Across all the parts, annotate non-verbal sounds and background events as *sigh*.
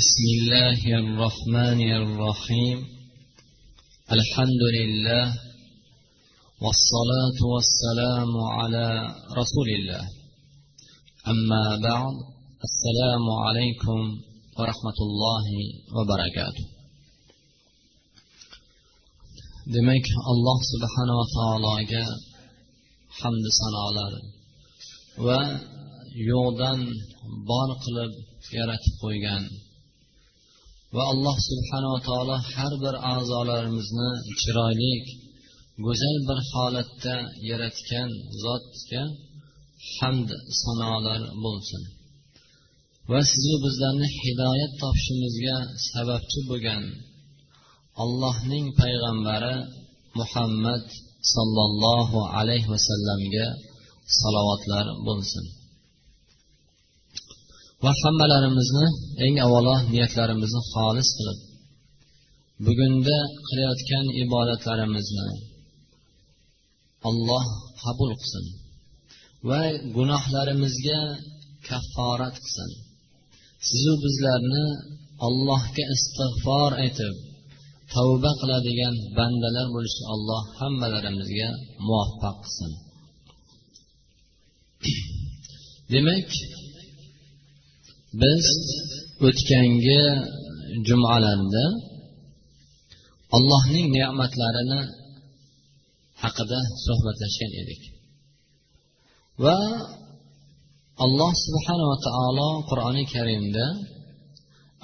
بسم الله الرحمن الرحيم الحمد لله والصلاة والسلام على رسول الله أما بعد السلام عليكم ورحمة الله وبركاته demak alloh subhanava taologa hamdu sanolar va yo'qdan bor qilib yaratib qo'ygan va alloh subhanava taolo har bir a'zolarimizni chiroyli go'zal bir holatda yaratgan zotga hamd sanolar bo'lsin. Va sizu bizlarni hidoyat topishimizga sababchi bo'lgan allohning payg'ambari muhammad sollallohu alayhi vasallamga salovatlar bo'lsin. Va hammalarimizni eng avvalo niyatlarimizni xolis qilib bugunda qilayotgan ibodatlarimizni alloh qabul qilsin va gunohlarimizga kafforat qilsin. Sizu bizlarni allohga istig'for aytib tavba qiladigan bandalar bo'lishga alloh hammalarimizga muvaffaq qilsin. *clears throat* Demak biz o'tgangi jumalarda allohning ne'matlarini haqida suhbatlashgan edik va alloh subhanava taolo qur'oni karimda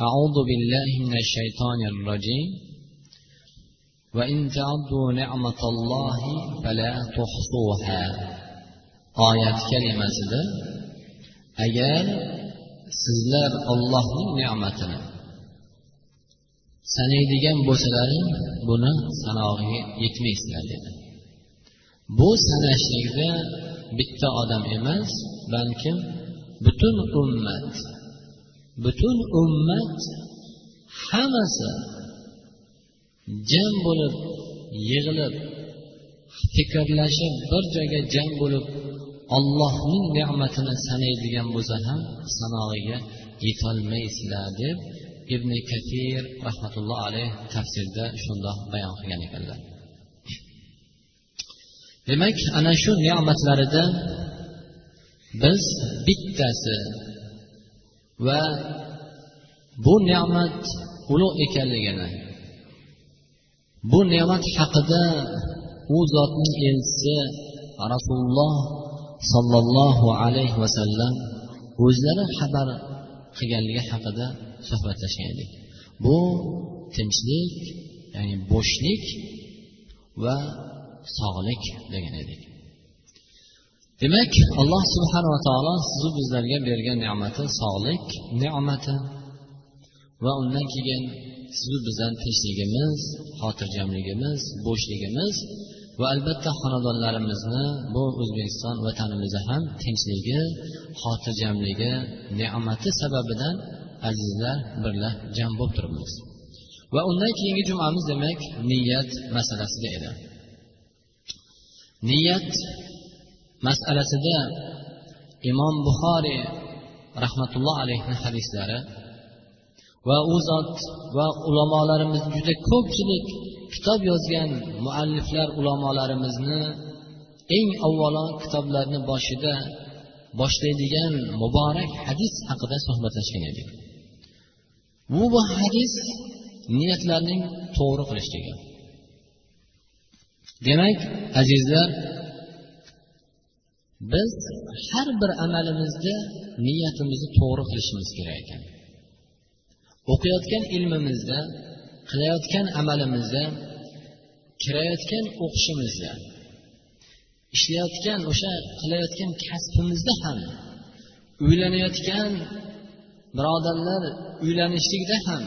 أعوذ بالله من الشيطان الرجيم وإن تعدوا نعمة الله فلا تحصوها آيات كلمة agar sizlar ollohning ne'matini sanaydigan bo'lsalaring buni sanog'iga yetmaysizlar dedi. Bu sanashlikda bitta odam emas balkim butun ummat butun ummat hammasi jam bo'lib yig'ilib fikrlashib bir joyga jam bo'lib ollohning ne'matini sanaydigan bo'lsa ham sanog'iga yetolmaysizlar deb ibn katir rahmatulloh alayh tafsirda shundoq bayon qilgan ekanlar. Demak ana shu ne'matlaridan biz bittasi va bu ne'mat ulug' ekanligini bu ne'mat haqida u zotning elchisi rasululloh sollallohu alayhi vasallam o'zlari xabar qilganligi haqida suhbatlashgan edik. Bu tinchlik ya'ni bo'shlik va sog'lik degan edik. Demak alloh subhanava taolo sizu bizlarga bergan ne'mati sog'lik ne'mati va undan keyin sizu bizlarni tinchligimiz xotirjamligimiz bo'shligimiz va albatta xonadonlarimizni bu o'zbekiston vatanimizda ham tinchligi xotirjamligi ne'mati sababidan azizlar birga jam bo'lib turibmiz. Va undan keyingi jumamiz demak niyat masalasida edi. Niyat masalasida imom buxoriy rahmatulloh alayhi hadislari va u zot va ulamolarimiz juda ko'pchilik kitob yozgan mualliflar ulamolarimizni eng avvalo kitoblarni boshida boshlaydigan muborak hadis haqida suhbatlashgan edik. Bu bu hadis niyatlarning to'g'ri qilishligi demak azizlar biz har bir amalimizda niyatimizni to'g'ri qilishimiz kerak ekan. O'qiyotgan ilmimizda qilayotgan amalimizda kirayotgan o'qishimizda ishlayotgan o'sha qilayotgan kasbimizda ham uylanayotgan birodarlar uylanishlikda ham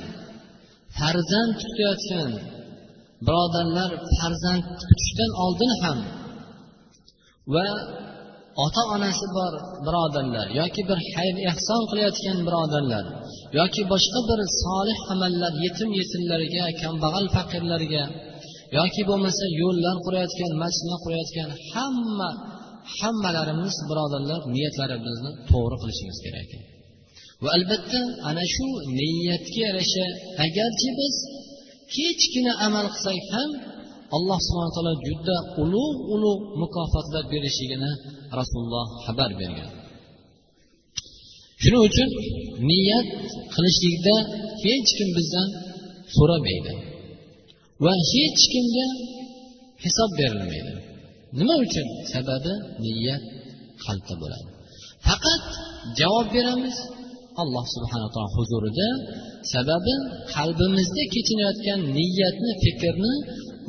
farzand kutayotgan birodarlar farzand kutishdan oldin ham va ota onasi bor birodarlar yoki bir xayr ehson qilayotgan birodarlar yoki boshqa bir solih amallar yetim yetimlarga kambag'al faqirlarga yoki bo'lmasa yo'llar qurayotgan masjidlar qurayotgan hamma hammalarimiz birodarlar niyatlarimizni to'g'ri qilishimiz kerak. Va albatta ana shu niyatga yarasha agarchi biz kichkina amal qilsak ham alloh subhana taolo juda ulug' ulug' mukofotlar berishligini rasululloh xabar bergan. Shuning uchun niyat qilishlikda hech kim bizdan so'ramaydi. Va hech kimga hisob berilmaydi. Nima uchun? Sababi niyat qalbda bo'ladi. Faqat javob beramiz alloh subhana taolo huzurida. Sababi qalbimizda kechinayotgan niyatni fikrni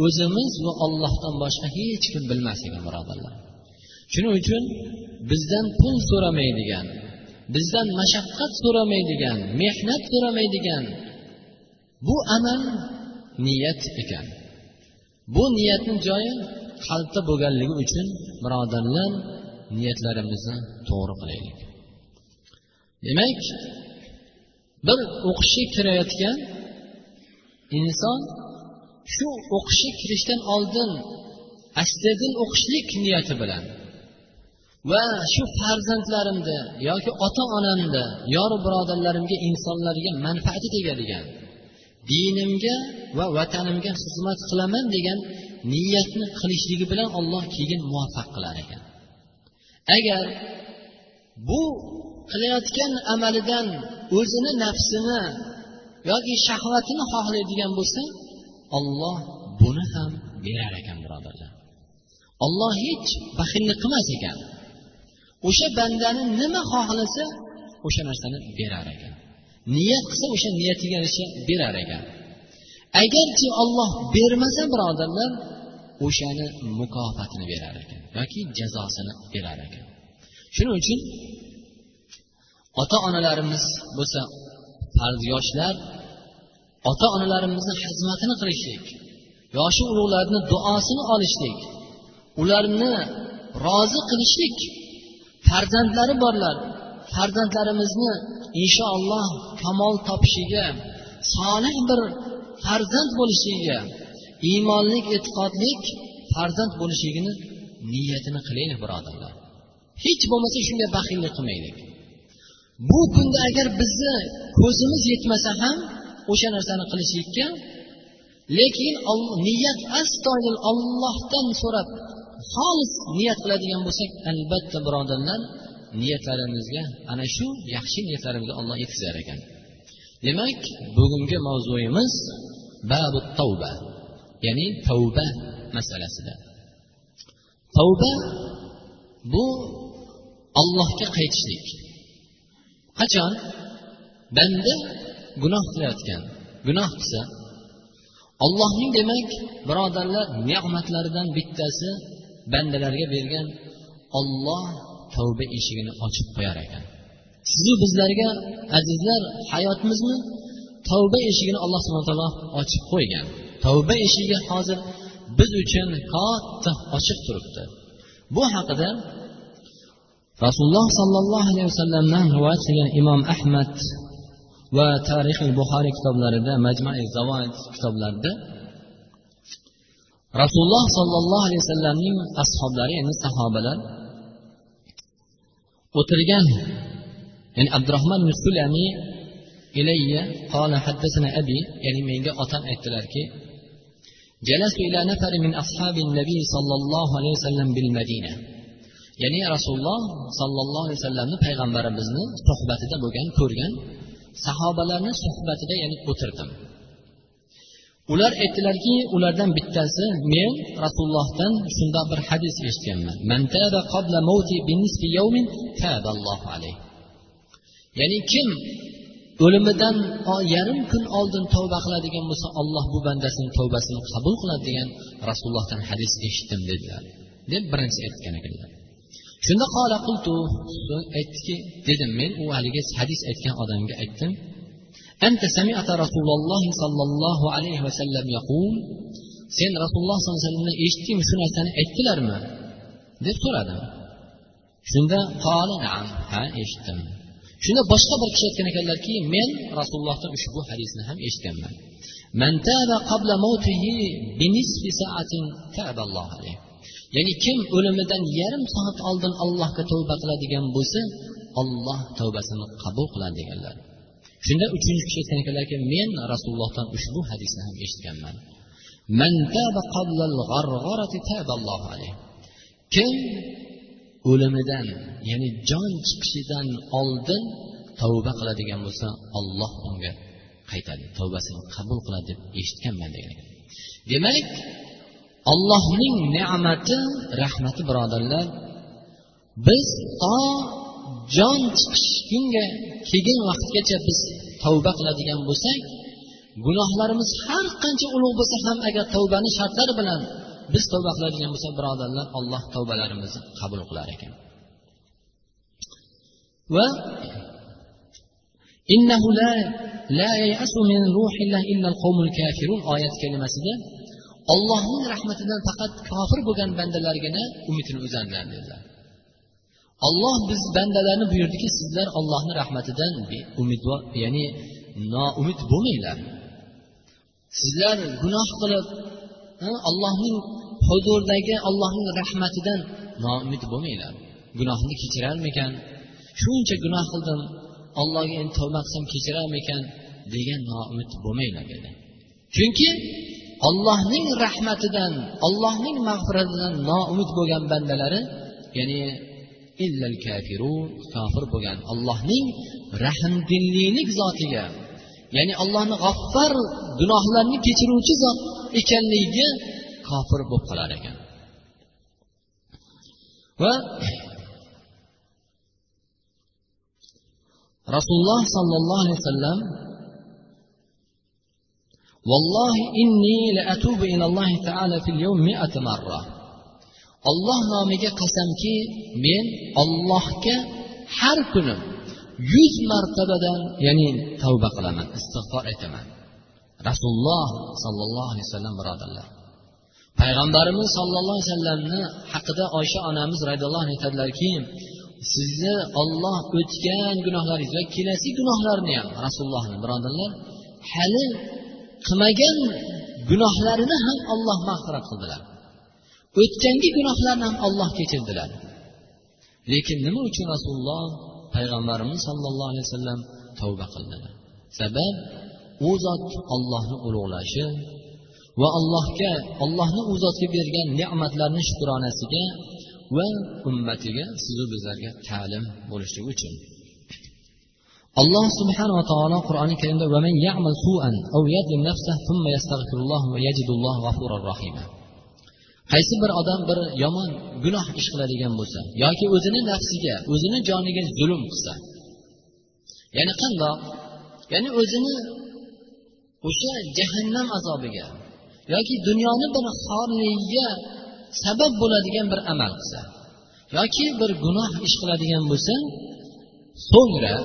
o'zimiz va ollohdan boshqa hech kim bilmas ekan birodarlar. Shuning uchun bizdan pul so'ramaydigan bizdan mashaqqat so'ramaydigan mehnat so'ramaydigan bu amal niyat ekan. Bu niyatni joyi qalbda bo'lganligi uchun birodarlar niyatlarimizni to'g'ri qilaylik. Demak bir o'qishga kirayotgan inson shu o'qishga kirishdan oldin astag'in o'qishlik niyati bilan va shu farzandlarimni yoki ota onamni yor birodarlarimga insonlarga manfaati tegadigan dinimga va vatanimga xizmat qilaman degan niyatni qilishligi bilan olloh keyin muvaffaq qilar ekan. Agar bu qilayotgan amalidan o'zini nafsini yoki shahvatini xohlaydigan bo'lsa olloh buni ham berar ekan birodarlar olloh hech baxillik qilmas ekan. O'sha bandani nima xohlasa o'sha narsani berar ekan. Niyat qilsa o'sha niyatiga yarasha berar ekan. Agarchi olloh bermasa birodarlar o'shani mukofotini berar ekan yoki jazosini berar ekan. Shuning uchun ota onalarimiz bo'lsa farz yoshlar ota onalarimizni xizmatini qilishlik yoshi ulug'larni duosini olishlik ularni rozi qilishlik farzandlari borlar. Farzandlarimizni inshaalloh kamol topishiga solih bir farzand bo'lishligiga iymonlik e'tiqodlik farzand bo'lishligini niyatini qilaylik birodarlar. Hech bo'lmasa shunga baxillik qilmaylik. Bu kunda agar bizni ko'zimiz yetmasa ham o'sha narsani qilishlikka lekin niyat astoydil ollohdan so'rab xolis niyat qiladigan bo'lsak albatta birodarlar niyatlarimizga ana shu yaxshi niyatlarimizga olloh yetkazar ekan. Demak bugungi mavzuyimiz babu tavba ya'ni tavba masalasida. Tavba bu ollohga qaytishlik. Qachon? Banda gunoh qilayotgan gunoh qilsa. Ollohning demak birodarlar ne'matlaridan bittasi bandalarga bergan olloh tavba eshigini ochib qo'yar ekan. Sizu bizlarga azizlar hayotimizni tavba eshigini alloh subhana taolo ochib qo'ygan. Tavba eshigi hozir biz uchun katta ochiq turibdi. Bu haqida rasululloh sollallohu alayhi vasallamdan rivoyat qilgan imom ahmad va tarixi buxoriy kitoblarida majmai zavoid kitoblarida rasululloh sollallohu alayhi vasallamning ashoblari ya'ni sahobalar o'tirgan ya'ni abdurahmon musulani ilayya qola haddasana abi ya'ni menga otam aytdilarki جلست إلى نفر من أصحاب النبي صلى الله عليه وسلم بالمدينة ya'ni rasululloh sollallohu alayhi vasallamni payg'ambarimizni suhbatida bo'lgan ko'rgan sahobalarni suhbatida ya'ni o'tirdim Ular aytdilarki ulardan bittasi men rasulullohdan shundoq bir hadis eshitganman. Ya'ni kim o'limidan yarim kun oldin tavba qiladigan bo'lsa olloh bu bandasining tavbasini qabul qiladi degan rasulullohdan hadis eshitdim dedilar. Deb birinchi aytgan ekanlar. Shunda qola qultu aytdiki dedim men u haligi hadis aytgan odamga aytdim أنت سمعت رسول الله صلى الله عليه وسلم يقول sen rasululloh sollallohu alayhi vasallamdan eshitdingmi shu narsani aytdilarmi deb so'radim shunda qola naam ha eshitdim shunda boshqa bir kishi aytgan ekanlarki men rasulullohdan ushbu hadisni ham eshitganman ya'ni kim o'limidan yarim soat oldin allohga tavba qiladigan bo'lsa olloh tavbasini qabul qiladi deganlar shunda uchinchi kishi aytgan ekanlarki men rasulullohdan ushbu hadisni ham eshitganman. Kim o'limidan ya'ni jon chiqishidan oldin tavba qiladigan bo'lsa olloh unga qaytadi tavbasini qabul qiladi deb eshitganman degan ekan. Demak ollohning ne'mati rahmati birodarlar biz to jon chiqishgunga kelgan vaqtgacha biz tavba qiladigan bo'lsak gunohlarimiz har qancha ulug' bo'lsa ham agar tavbani shartlari bilan biz tavba qiladigan bo'lsak birodarlar alloh tavbalarimizni qabul qilar ekan. Va innahu la la yayasu min ruhillah illa al-qawmul kafirun oyat kalimasida ollohning rahmatidan faqat kofir bo'lgan bandalargina umidini uzadilar dedilar. Olloh biz bandalarni buyurdiki sizlar ollohni rahmatidan umidvor ya'ni noumid bo'lmanglar. Sizlar gunoh qilib allohning huzuridagi allohning rahmatidan noumid bo'lmanglar. Gunohimni kechirarmikan? Shuncha gunoh qildim allohga endi tavba qilsam kechirarmikan degan noumid bo'lmanglar dedi. Chunki ollohning rahmatidan ollohning mag'firatidan noumid bo'lgan bandalari ya'ni illal kafirun kofir bo'lgan allohning rahmdillilik zotiga ya'ni allohni g'affar gunohlarni kechiruvchi zot ekanligiga kofir bo'lib qolar ekan va rasululloh sollallohu alayhi vasallam والله إني لأتوب إلى الله تعالى في اليوم مئة مرة olloh nomiga qasamki men ollohga har kuni yuz martabadan ya'ni tavba qilaman istig'for aytaman. Rasululloh sollallohu alayhi vasallam birodarlar. Payg'ambarimiz sollallohu alayhi vasallamni haqida oysha onamiz roziyallohu anhu aytadilarki sizni olloh o'tgan gunohlaringiz va kelasi gunohlarni ham rasulullohni birodarlar hali qilmagan gunohlarini ham olloh mag'firat qildilar. O'tgangi gunohlarni ham olloh kechirdilar. Lekin nima uchun rasululloh payg'ambarimiz sollallohu alayhi vasallam tavba qildilar sabab u zot ollohni ulug'lashi va allohga allohni u zotga bergan ne'matlarni shukronasiga va ummatiga sizu bizlarga ta'lim bo'lishligi uchun. Alloh subhanava taolo qur'oni karimda qaysi bir odam bir yomon gunoh ish qiladigan bo'lsa yoki o'zini nafsiga o'zini joniga zulm qilsa. Ya'ni qandoq? Ya'ni o'zini o'sha jahannam azobiga yoki dunyoni bir xorligiga sabab bo'ladigan bir amal qilsa yoki bir gunoh ish qiladigan bo'lsa so'ngra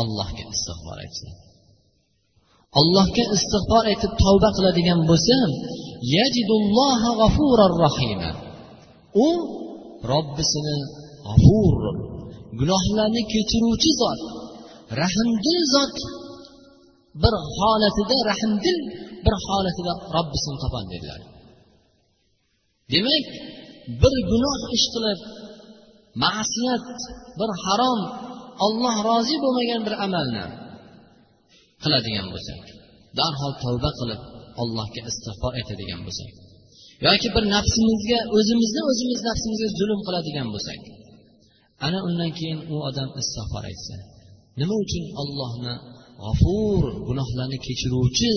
allohga istig'for aytsin allohga istig'for aytib tavba qiladigan bo'lsa u robbisini g'afur gunohlarni kechiruvchi zot rahmdil zot bir holatida rahmdil bir holatida robbisini topadi dedilar. Demak bir gunoh ish qilib ma'siyat bir harom olloh rozi bo'lmagan bir amalni qiladigan bo'lsak darhol tavba qilib allohga istig'for aytadigan bo'lsak yoki bir nafsimizga o'zimizni o'zimiz nafsimizga zulm qiladigan bo'lsak ana undan keyin u odam istig'for aytsa nima uchun ollohni g'afur gunohlarni kechiruvchi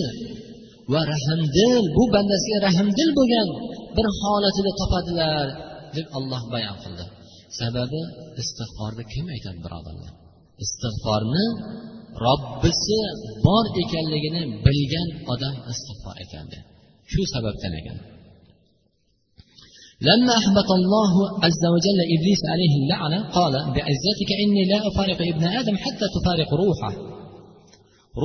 va rahmdil bu bandasiga rahmdil bo'lgan bir holatida topadilar deb olloh bayon qildi. Sababi istig'forni kim aytadi birodarlar? Istig'forni robbisi bor ekanligini bilgan odam istig'for aytadi shu sababdan ekan. لما أحبط الله عز وجل إبليس عليه اللعنة قال بعزتك إني لا أفارق ابن آدم حتى تفارق روحه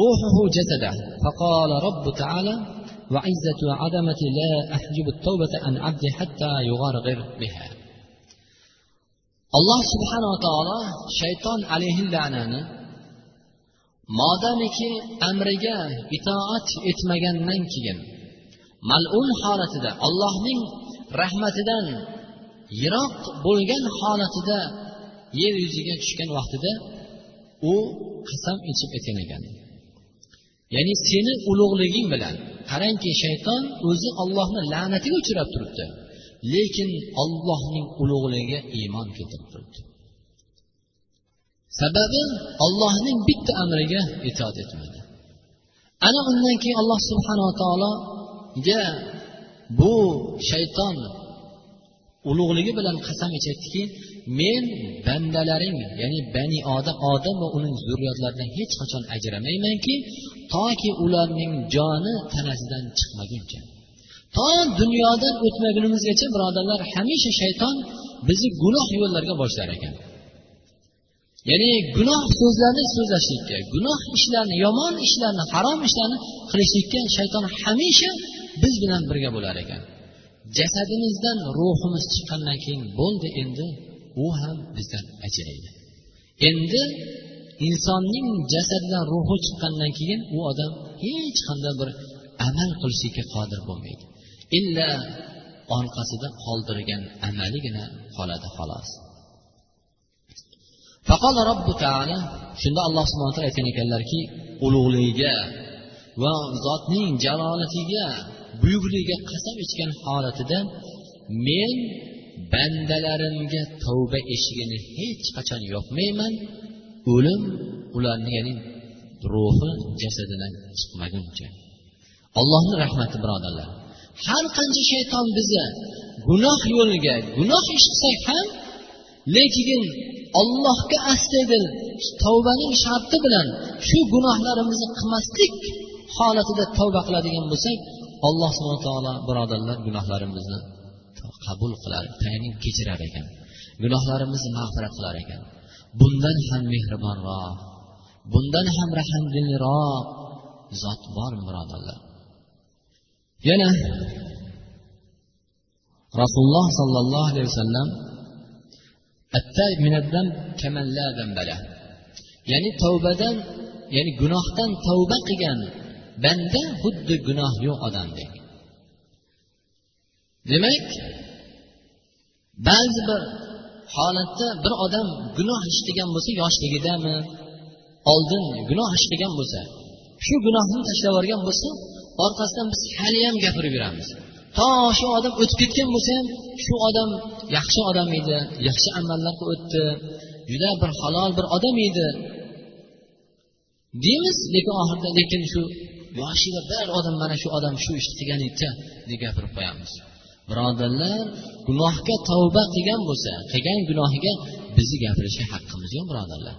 روحه جسده فقال رب تعالى وعزة عدمتي لا أحجب التوبة عن عبدي حتى يغرغر بها alloh subhanava taolo shayton alayhi la'nani modomiki amriga itoat etmagandan keyin malun holatida allohning rahmatidan yiroq bo'lgan holatida yer yuziga tushgan vaqtida u qasam ichib aytgan ekan ya'ni seni ulug'liging bilan qarangki shayton o'zi ollohni la'natiga uchrab turibdi lekin ollohning ulug'ligiga iymon keltirib turibdi. Sababi ollohning bitta amriga itoat etmadi. Ana undan keyin alloh subhanava taologa bu shayton ulug'ligi bilan qasam ichyaptiki men bandalaring ya'ni bani odam odam va uning zurriyotlaridan hech qachon ajramaymanki toki ularning joni tanasidan chiqmaguncha. To dunyodan o'tmagunimizgacha birodarlar hamisha shayton bizni gunoh yo'llarga boshlar ekan. Ya'ni gunoh so'zlarni so'zlashlikka gunoh ishlarni yomon ishlarni harom ishlarni qilishlikka shayton hamisha biz bilan birga bo'lar ekan. Jasadimizdan ruhimiz chiqqandan keyin bo'ldi endi u ham bizdan ajraydi. Endi insonning jasadidan ruhi chiqqandan keyin u odam hech qanday bir amal qilishlikka qodir bo'lmaydi. Illa orqasida qoldirgan amaligina qoladi xolos. Faqola robbu taala shunda alloh subhana taolo aytgan ekanlarki ulug'ligiga va zotning jalolatiga buyukligiga qasam ichgan holatida men bandalarimga tavba eshigini hech qachon yopmayman o'lim ularni ya'ni ruhi jasadidan chiqmaguncha. Allohni rahmati birodarlar. Har qancha shayton bizni gunoh yo'liga gunoh ish qilsak ham lekin ollohga astaydil tavbaning sharti bilan shu gunohlarimizni qilmaslik holatida tavba qiladigan bo'lsak alloh subhana taolo birodarlar gunohlarimizni qabul qilar tayin kechirar ekan. Gunohlarimizni mag'firat qilar ekan. Bundan ham mehribonroq bundan ham rahmdilroq zot bormi birodarlar. Yana rasululloh sollallohu alayhi vasallam ya'ni tavbadan ya'ni gunohdan tavba qilgan banda xuddi gunoh yo'q odamdek demak ba'zi bir holatda bir odam gunoh ish qilgan bo'lsa yoshligidami oldin gunoh ish qilgan bo'lsa shu gunohni tashlab yuborgan bo'lsa orqasidan biz haliyam gapirib yuramiz. To shu odam o'tib ketgan bo'lsa ham shu odam yaxshi odam edi yaxshi amallarga o'tdi juda bir halol bir odam edi. Deymiz lekin oxirida lekin shu yoshiga bir odam mana shu odam shu ishni qilgan edi deb gapirib qo'yamiz. Birodarlar gunohga tavba qilgan bo'lsa qilgan gunohiga bizni gapirishga haqqimiz yo'q birodarlar.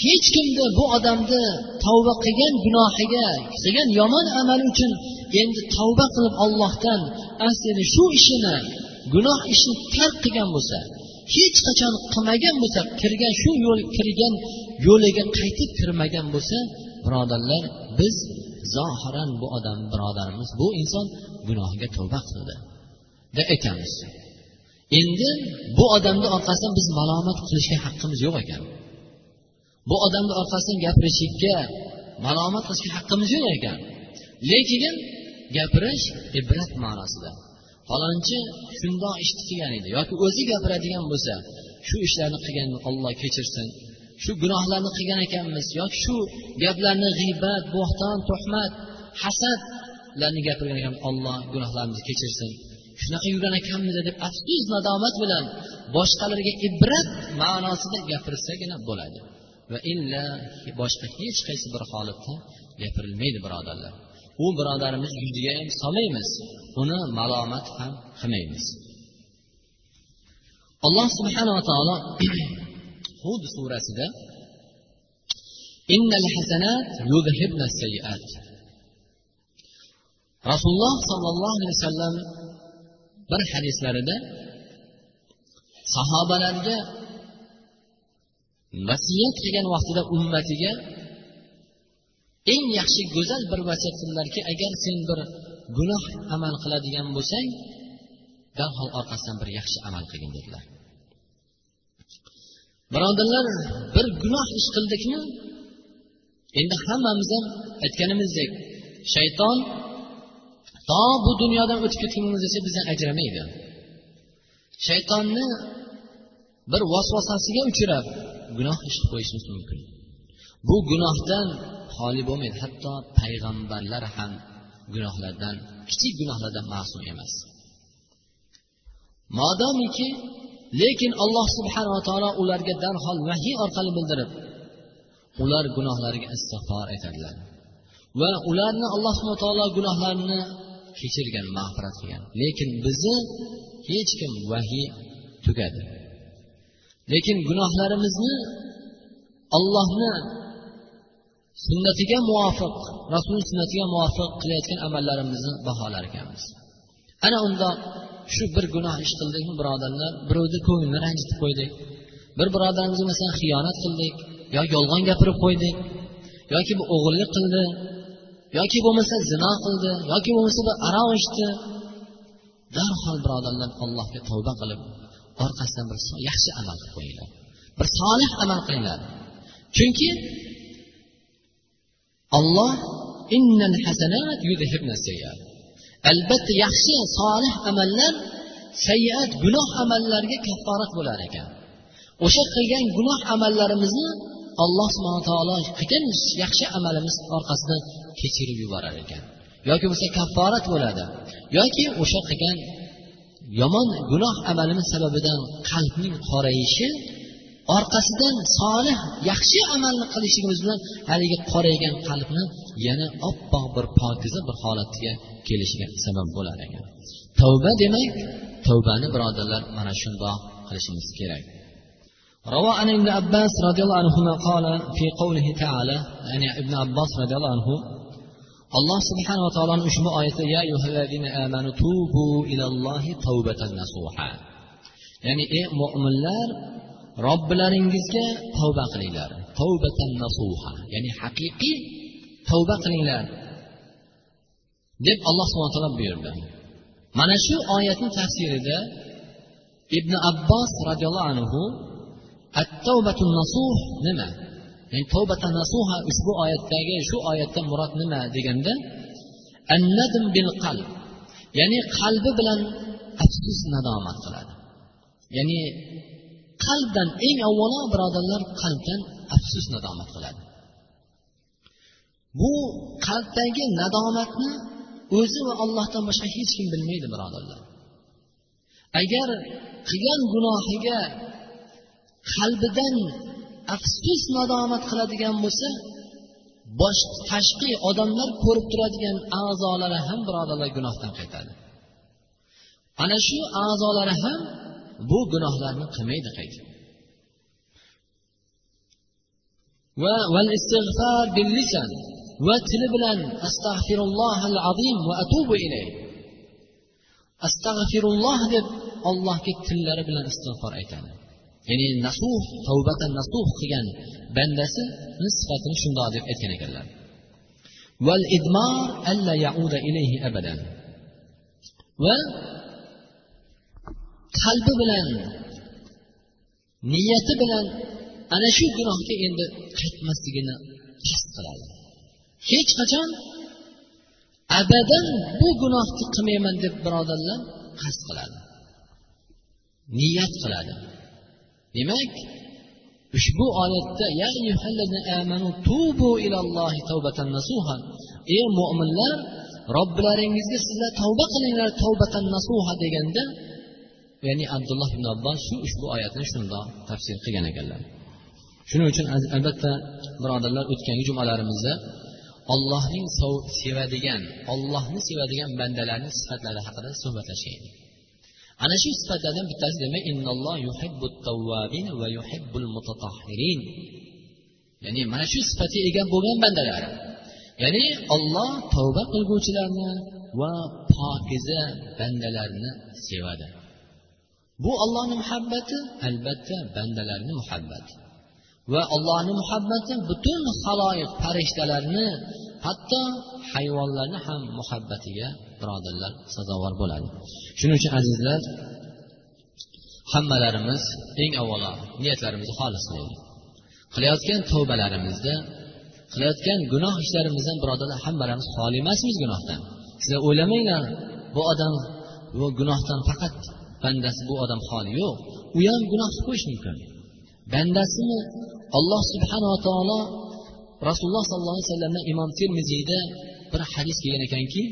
Hech kimni bu odamni tavba qilgan gunohiga qilgan yomon amali uchun endi tavba qilib ollohdan aslini shu ishini gunoh ishni tark qilgan bo'lsa hech qachon qilmagan bo'lsa kirgan shu yo'l kirgan yo'liga qaytib kirmagan bo'lsa birodarlar biz zohiran bu odam birodarimiz bu inson gunohiga tavba qildi deb aytamiz. Endi bu odamni orqasidan biz malomat qilishga haqqimiz yo'q ekan. Bu odamni orqasidan gapirishlikka malomat qilishga haqqimiz yo'q ekan. Lekin gapirish ibrat ma'nosida. Falonchi shundoq ishni qilgan edi yoki o'zi gapiradigan bo'lsa shu ishlarni qilganini olloh kechirsin shu gunohlarni qilgan ekanmiz yoki shu gaplarni g'iybat bo'xton tuhmat hasadlarni gapirgan ekan olloh gunohlarimizni kechirsin. Shunaqa yurgan ekanmiz deb afsus nadomat bilan boshqalarga ibrat ma'nosida gapirsagina bo'ladi. Va illa boshqa hech qaysi bir holatda gapirilmaydi birodarlar. U birodarimiz yuziga ham solmaymiz uni malomat ham qilmaymiz. Alloh subhanava taolo *clears throat* hud surasida rasululloh sollallohu alayhi vasallam bir hadislarida sahobalarga vasiyat qilgan vaqtida ummatiga eng yaxshi go'zal bir vasiyat qildilarki agar sen bir gunoh amal qiladigan bo'lsang darhol orqasidan bir yaxshi amal qilgin dedilar. Birodarlar bir gunoh ish qildikmi endi hammamiz ham aytganimizdek shayton to bu dunyodan o'tib ketgunimizgacha bizdan ajramaydi. Shaytonni bir vasvasasiga uchrab gunoh ish qilib qo'yishimiz mumkin. Bu gunohdan xoli bo'lmaydi hatto payg'ambarlar ham gunohlardan kichik gunohlardan ma'sum emas. Modomiki lekin alloh subhanava taolo ularga darhol vahiy orqali bildirib ular gunohlariga istig'for aytadilar va ularni alloh subhana taolo gunohlarini kechirgan mag'firat qilgan. Lekin bizni hech kim vahiy tugadi. Lekin gunohlarimizni ollohni sunnatiga muvofiq rasul sunnatiga muvofiq qilayotgan amallarimizni baholar ekanmiz. Ana undoq shu bir gunoh ish qildikmi birodarlar. Birovni ko'nglini ranjitib qo'ydik. Bir birodarimizga masalan xiyonat qildik yo yolg'on gapirib qo'ydik yoki bu o'g'irlik qildi yoki bo'lmasa zino qildi yoki bo'lmasa bir aroq ichdi. Darhol birodarlar allohga tavba qilib orqasidan bir yaxshi amal qilib qo'yinglar. Bir solih amal qilinglar. Chunki olloh albatta yaxshi solih amallar sayyiat gunoh amallarga kafforat bo'lar ekan. O'sha qilgan gunoh amallarimizni alloh subhana taolo qilgan yaxshi amalimiz orqasidan kechirib yuborar ekan. Yoki bo'lmasa kafforat bo'ladi. Yoki o'sha qilgan yomon gunoh amalimiz sababidan qalbning qorayishi orqasidan solih yaxshi amalni qilishligimiz bilan haligi qoraygan qalbni yana oppoq bir pokiza bir holatiga kelishiga sabab bo'lar ekan tavba demak tavbani birodarlar mana shundoq qilishimiz kerak روى عن ابن عباس رضي الله عنهما قال في قوله تعالى يعني ابن عباس رضي الله عنه alloh subhanava taoloni ushbu oyati ya'ni ey mo'minlar robbilaringizga tavba qilinglar. Tavbatan nasuha ya'ni haqiqiy tavba qilinglar. deb alloh subhana taolo buyurdi. Mana shu oyatni tafsirida ibn abbos roziyallohu anhu at tavbatu nasuh nima? Ya'ni tavbata nasuha ushbu oyatdagi shu oyatda murod nima deganda annadim bil qalb ya'ni qalbi bilan afsus nadomat qiladi. Ya'ni qalbdan eng avvalo birodarlar qalbdan afsus nadomat qiladi. Bu qalbdagi nadomatni o'zi va allohdan boshqa hech kim bilmaydi birodarlar. Agar qilgan gunohiga qalbidan afsus nadomat qiladigan bo'lsa bosh tashqi odamlar ko'rib turadigan a'zolari ham birodarlar gunohdan qaytadi. Ana shu a'zolari ham bu gunohlarni qilmaydi qaytib. Va val istig'far bil lisan va tili bilan astag'firullohal azim va atubu ilay. Astag'firulloh deb allohga tillari bilan istig'for aytadi. Ya'ni nasuh tavbatan nasuh qilgan bandasi sifatini shundoq deb aytgan ekanlar. Val idmor alla yauda ilayhi abadan. Va qalbi bilan niyati bilan ana shu gunohga endi qaytmasligini qasd qiladi. Hech qachon abadan bu gunohni qilmayman deb birodarlar qasd qiladi. Niyat qiladi. Demak ushbu oyatda ey mo'minlar robbilaringizga sizlar tavba qilinglar tavbatan nasuha deganda ya'ni abdulloh ibn abbos shu ushbu oyatni shundoq tafsir qilgan ekanlar. Shuning uchun albatta birodarlar o'tgangi jumalarimizda ollohning sevadigan ollohni sevadigan bandalarni sifatlari haqida suhbatlashgan edik ana shu sifatlardan bittasi demak va yuhibbul mutatahhirin. Ya'ni mana shu sifatga ega bo'lgan bandalari. Ya'ni olloh tavba qilguvchilarni va pokiza bandalarni sevadi. Bu ollohni muhabbati albatta bandalarni muhabbati va allohni muhabbati butun haloyiq farishtalarni hatto hayvonlarni ham muhabbatiga birodarlar sazovor bo'ladi. Shuning uchun azizlar hammalarimiz eng avvalo niyatlarimizni xolislaylik qilayotgan tavbalarimizda qilayotgan gunoh ishlarimizdan birodarlar hammalarimiz xoli emasmiz gunohdan. Sizlar o'ylamanglar bu odam bu gunohdan faqat bandasi bu odam xoli yo'q. U ham gunoh qilib qo'yishi mumkin. Bandasini alloh subhanava taolo rasululloh sollallohu alayhi vasallamdan imom termiziyda bir hadis kelgan ekanki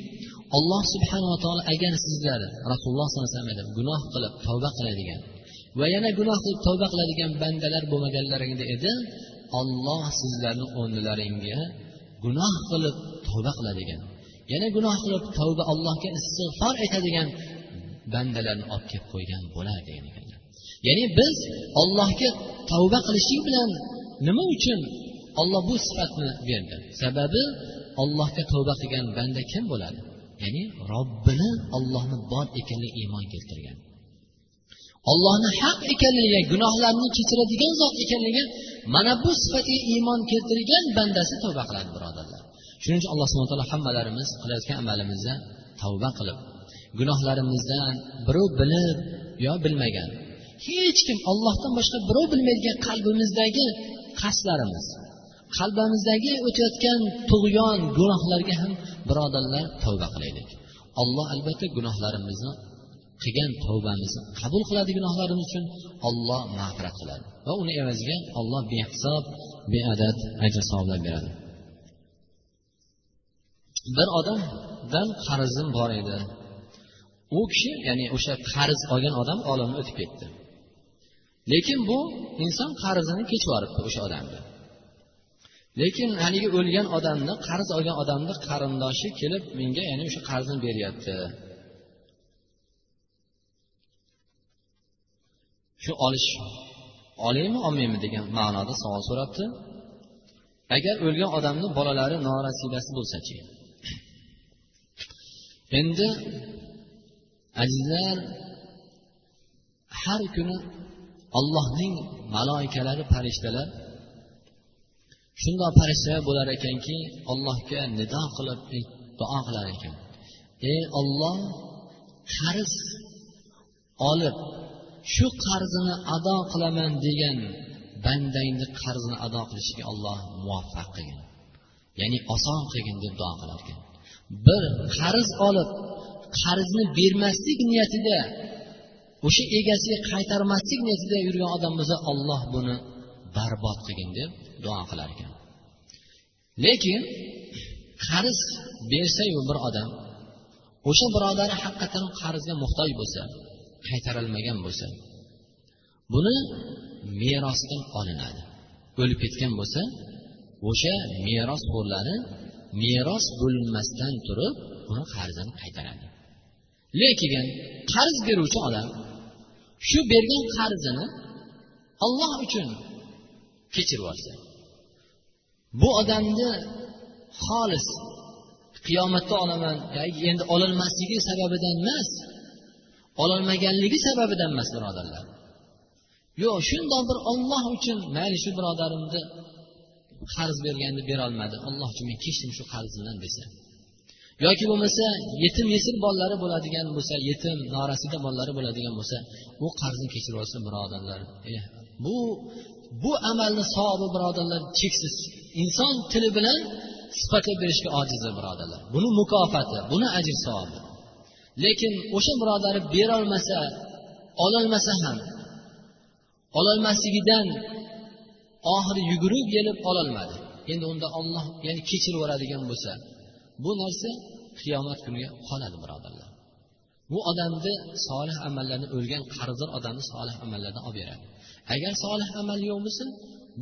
alloh subhanava taolo agar sizlar rasululloh sollallohu alayhi vasallam gunoh qilib tavba qiladigan va yana gunoh qilib tavba qiladigan bandalar bo'lmaganlaringda edi olloh sizlarni o'rnilaringga gunoh qilib tavba qiladigan yana gunoh qilib tavba allohga istig'for aytadigan bandalarni olib kelib qo'ygan bo'lar degan ekanlar. Ya'ni biz ollohga tavba qilishlik bilan nima uchun olloh bu sifatni berdi. Sababi ollohga tavba qilgan banda kim bo'ladi? Ya'ni robbini ollohni bor ekanligiga iymon keltirgan. Ollohni haq ekanligiga gunohlarni kechiradigan zot ekanligiga mana bu sifatga iymon keltirgan bandasi tavba qiladi birodarlar. Shuning uchun alloh subhana taolo hammalarimiz qilayotgan amalimizda tavba qilib gunohlarimizdan birov bilib yo bilmagan hech kim ollohdan boshqa birov bilmaydigan qalbimizdagi qasdlarimiz qalbimizdagi o'tayotgan tug'yon gunohlarga ham birodarlar tavba qilaylik. Alloh albatta gunohlarimizni qilgan tavbamizni qabul qiladi gunohlarimiz uchun. Olloh mag'firat qiladi va uni evaziga olloh behisob beadad ajr savoblar beradi. Bir odamdan qarzim bor edi. U kishi ya'ni o'sha qarz olgan odam olamni o'tib ketdi. Lekin bu inson qarzini kechib yuboribdi o'sha odamni lekin haligi o'lgan odamni qarz olgan odamni qarindoshi kelib menga ya'ni o'sha qarzni beryapti. Shu olish olaymi olmaymi degan ma'noda savol so'rabdi. Agar o'lgan odamni bolalari norasibasi bo'lsachi endi azizlar har kuni allohning maloikalari farishtalar shundoq farishtalar bo'lar ekanki allohga nido qilib e, duo qilar ekan. Ey olloh qarz olib shu qarzini ado qilaman degan bandangni qarzini ado qilishiga olloh muvaffaq qilgin. Ya'ni oson qilgin deb duo qilar ekan. Bir qarz olib qarzni bermaslik niyatida o'sha egasiga qaytarmaslik niyatida yurgan odam bo'lsa olloh buni barbod qilgin deb duo qilar ekan. Lekin qarz bersayu bir odam o'sha birodari haqiqatdan qarzga muhtoj bo'lsa qaytarilmagan bo'lsa buni merosdan olinadi. O'lib ketgan bo'lsa o'sha meros merosxo'rlari meros bo'linmasdan turib uni qarzini qaytaradi. Lekin qarz beruvchi odam shu bergan qarzini olloh uchun kechirib yuborsa bu odamni xolis qiyomatda olaman endi ololmasligi sababidan emas ololmaganligi sababidan emas birodarlar. Yo'q shundoq bir olloh uchun mayli shu birodarimni qarz berganni berolmadi. Alloh uchun men kechdim shu qarzimdan desa. Yoki bo'lmasa yetim yesir bolalari bo'ladigan bo'lsa yetim norasida bolalari bo'ladigan bo'lsa u qarzni kechirib olsa birodarlar eh, bu bu amalni savobi birodarlar cheksiz. Inson tili bilan sifatlab berishga ojizdir birodarlar. Buni mukofoti buni ajr savobi. Lekin o'sha birodari berolmasa ololmasa ham ololmasligidan oxiri yugurib kelib ololmadi. Endi unda olloh ya'ni kechirib yuboradigan bo'lsa bu narsa qiyomat kuniga qoladi birodarlar. Bu odamni solih amallarni o'lgan qarzdor odamni solih amallardan olib beradi. Agar solih amal yo'q bo'lsa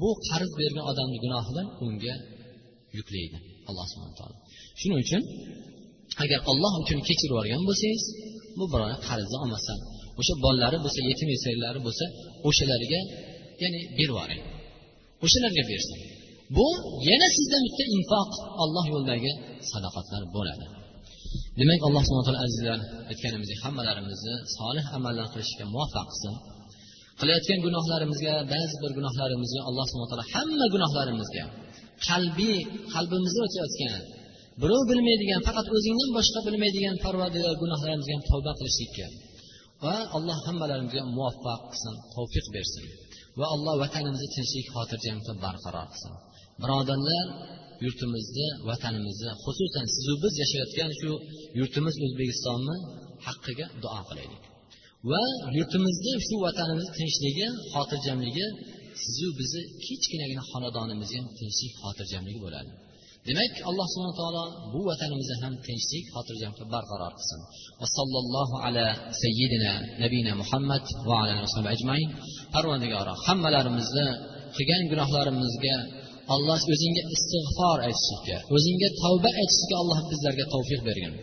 bu qarz bergan odamni gunohidan unga yuklaydi alloh subhana taolo. Shuning uchun agar olloh uchun kechirib yuborgan bo'lsangiz bu birovni qarzni olmasdan o'sha bolalari bo'lsa yetim yesirlari bo'lsa o'shalarga ya'ni berib yuboring. O'shalarga bersin. Bu yana sizdan bitta infoq olloh yo'lidagi sadoqatlar bo'ladi. Demak alloh subhana taolo azizlar aytganimizdek hammalarimizni solih amallar qilishga muvaffaq qilsin qilayotgan gunohlarimizga ba'zi bir gunohlarimizga alloh subhana taolo hamma gunohlarimizga qalbiy qalbimizda o'tayotgan birov bilmaydigan faqat o'zingdan boshqa bilmaydigan parvardigor gunohlarimizga ham tavba qilishlikka va alloh hammalarimizga muvaffaq qilsin tavfiq bersin va alloh vatanimizni tinchlik xotirjamlikda barqaror qilsin. Birodarlar yurtimizni vatanimizni xususan sizu biz yashayotgan shu yurtimiz o'zbekistonni haqqiga duo qilaylik. Va yurtimizda shu vatanimizni tinchligi xotirjamligi sizu bizni kichkinagina xonadonimizga ham tinchlik xotirjamligi bo'ladi. Demak alloh subhana taolo bu vatanimizni ham tinchlik xotirjamlik barqaror qilsin. Va sallallohu ala sayyidina nabiyina muhammad va ala ajmain. Parvandigoro hammalarimizni qilgan gunohlarimizga alloh o'zingga istig'for aytishlikka o'zingga tavba aytishlikka alloh bizlarga tavfiq bergin.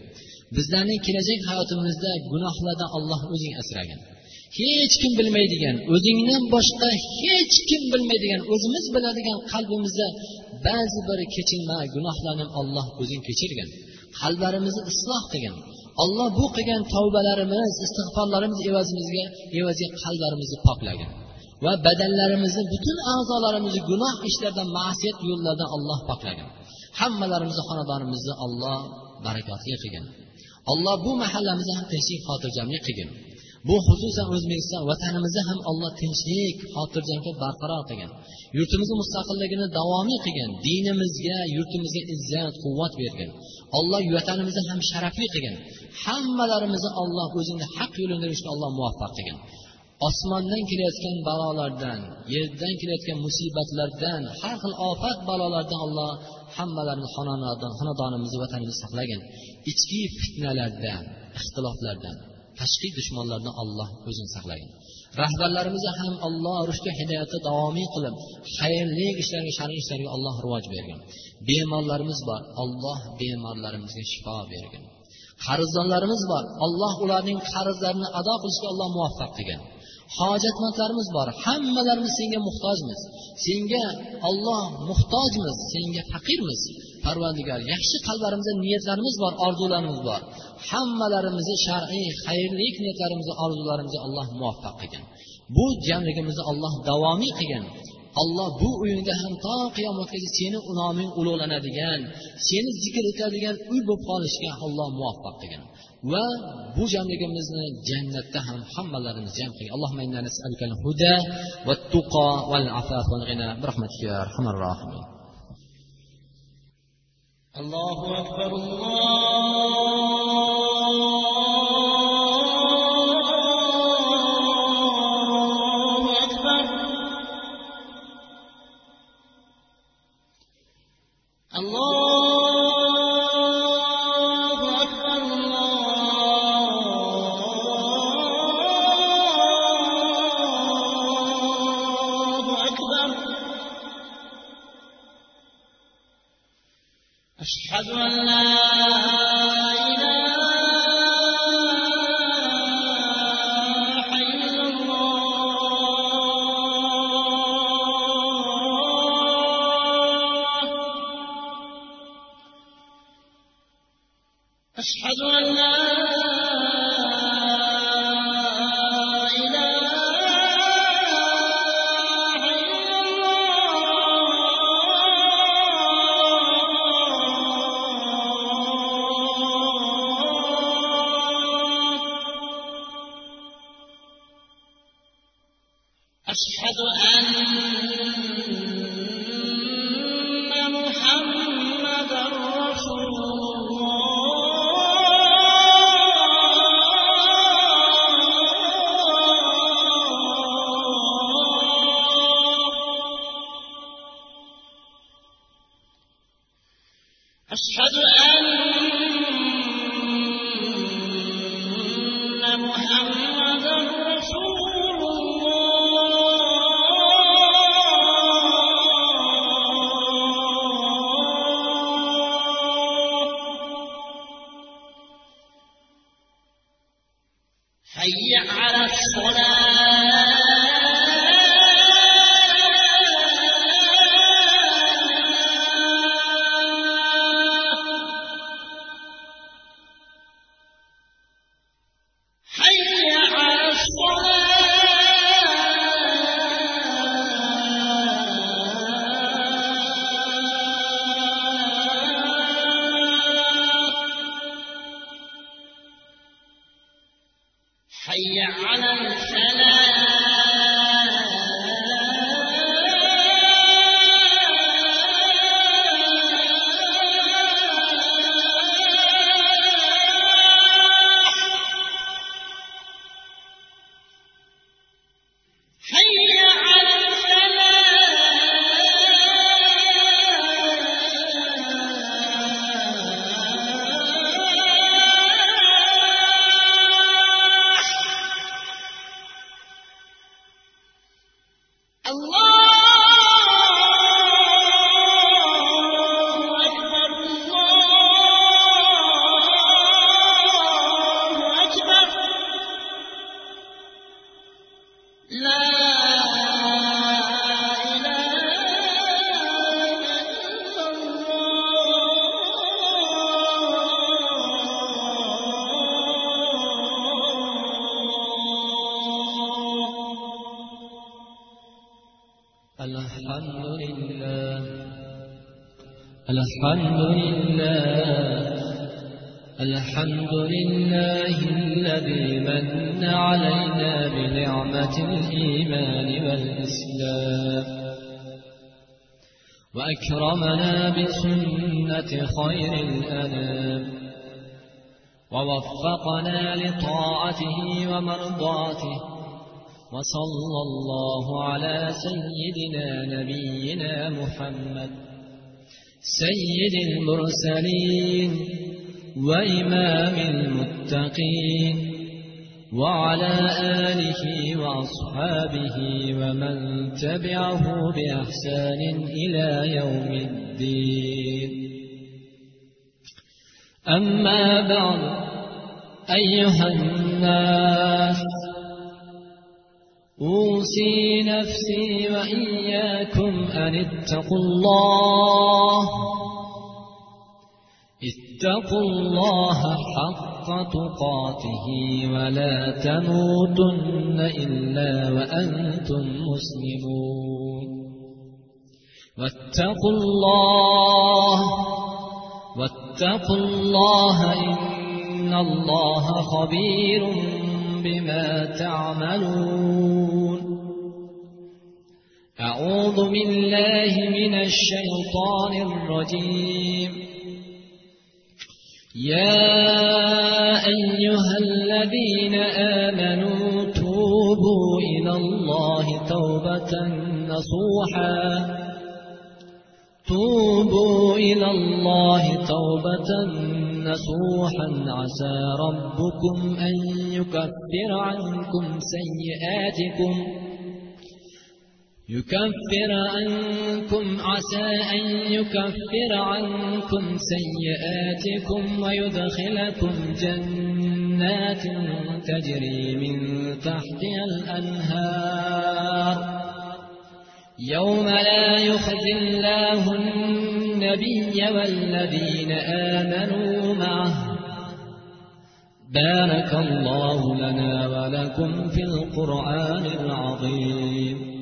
Bizlarning kelajak hayotimizda gunohlardan alloh o'zing asragin. Hech kim bilmaydigan o'zingdan boshqa hech kim bilmaydigan o'zimiz biladigan qalbimizda ba'zi bir kechirma gunohlarni olloh o'zing kechirgin. Qalblarimizni isloh qilgin. Olloh bu qilgan tavbalarimiz istig'forlarimiz evazimizga evaziga qalblarimizni poklagin. Va badanlarimizni butun a'zolarimizni gunoh ishlardan ma'siyat yo'llardan alloh poklagin. Hammalarimizni xonadonimizni olloh barakotli qilgin. Alloh bu mahallamizni ham tinchlik xotirjamlik qilgin. Bu xususan o'zbekiston vatanimizni ham alloh tinchlik xotirjamlik barqaror qilgin. Yurtimizni mustaqilligini davomiy qilgin dinimizga yurtimizga izzat quvvat bergin. Alloh vatanimizni ham sharafli qilgin. Hammalarimizni alloh o'zingni haq yo'lida yurishga alloh muvaffaq qilgin. Osmondan kelayotgan balolardan yerdan kelayotgan musibatlardan har xil ofat balolardan alloh hammalarni xonadonimizni vatanimizni saqlagin ichki fitnalardan ixtiloflardan tashqi dushmanlardan alloh o'zini saqlagin rahbarlarimizni ham alloh rushga hidoyatda davomiy qilib xayrli ishlarga shar'iy ishlarga alloh rivoj bergin bemorlarimiz bor alloh bemorlarimizga shifo bergin qarzdorlarimiz bor alloh ularning qarzlarini ado qilishga alloh muvaffaq qilgin hojatmandlarimiz bor. Hammalarimiz senga muhtojmiz. Senga olloh muhtojmiz. Senga faqirmiz. Parvandigor yaxshi qalblarimizda niyatlarimiz bor orzularimiz bor. Hammalarimizni shar'iy xayrli niyatlarimizni orzularimizni alloh muvaffaq qilgin bu jamligimizni alloh davomiy qilgin alloh bu uyingda ham to qiyomatgacha seni noming ulug'lanadigan seni zikr etadigan uy bo'lib qolishga alloh muvaffaq qilgin va bu jamligimizni jannatda ham hammalarimiz jam qilgin allohumma inna nas'aluka al-huda wat-tuqa wal-afaf wal-ghina bi rahmatika ya arhamar rohimin الله أكبر الله أن بنعمة الإيمان والإسلام. وأكرمنا بسنة خير الأنام. ووفقنا لطاعته ومرضاته. وصلى الله على سيدنا نبينا محمد. سيد المرسلين وإمام المتقين. وعلى آله وأصحابه ومن تبعه بإحسان إلى يوم الدين. أما بعد أيها الناس أوصي نفسي وإياكم أن اتقوا الله. اتقوا الله حق تقاته ولا تموتن إلا وأنتم مسلمون. واتقوا الله واتقوا الله إن الله خبير بما تعملون. أعوذ بالله من الشيطان الرجيم. يا أيها الذين آمنوا توبوا إلى الله توبة نصوحا. توبوا إلى الله توبة نصوحا. عسى ربكم أن يكفر عنكم سيئاتكم. يكفر عنكم عسى أن يكفر عنكم سيئاتكم ويدخلكم جنات تجري من تحتها الأنهار. يوم لا يخزي الله النبي والذين آمنوا معه. بارك الله لنا ولكم في القرآن العظيم.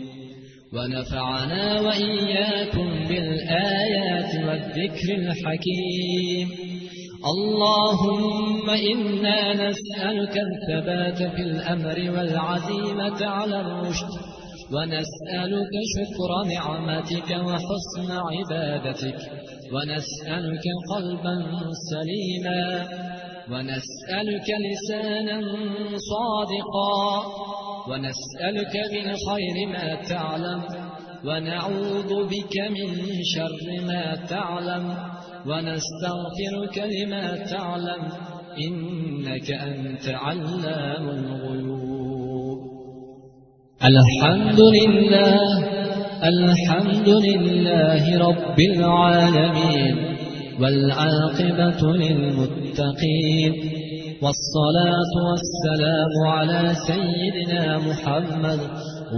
ونفعنا وإياكم بالآيات والذكر الحكيم. اللهم إنا نسألك الثبات في الأمر والعزيمة على الرشد ونسألك شكر نعمتك وحسن عبادتك ونسألك قلبا سليما ونسألك لسانا صادقا. ونسألك من خير ما تعلم ونعوذ بك من شر ما تعلم ونستغفرك لما تعلم إنك أنت علام الغيوب. الحمد لله الحمد لله رب العالمين والعاقبة للمتقين. والصلاة والسلام على سيدنا محمد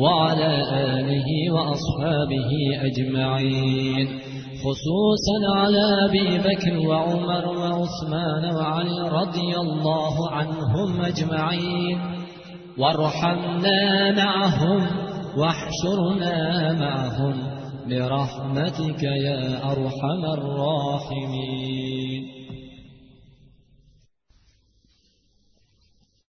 وعلى آله وأصحابه أجمعين. خصوصا على أبي بكر وعمر وعثمان وعلي رضي الله عنهم أجمعين. وارحمنا معهم واحشرنا معهم برحمتك يا أرحم الراحمين.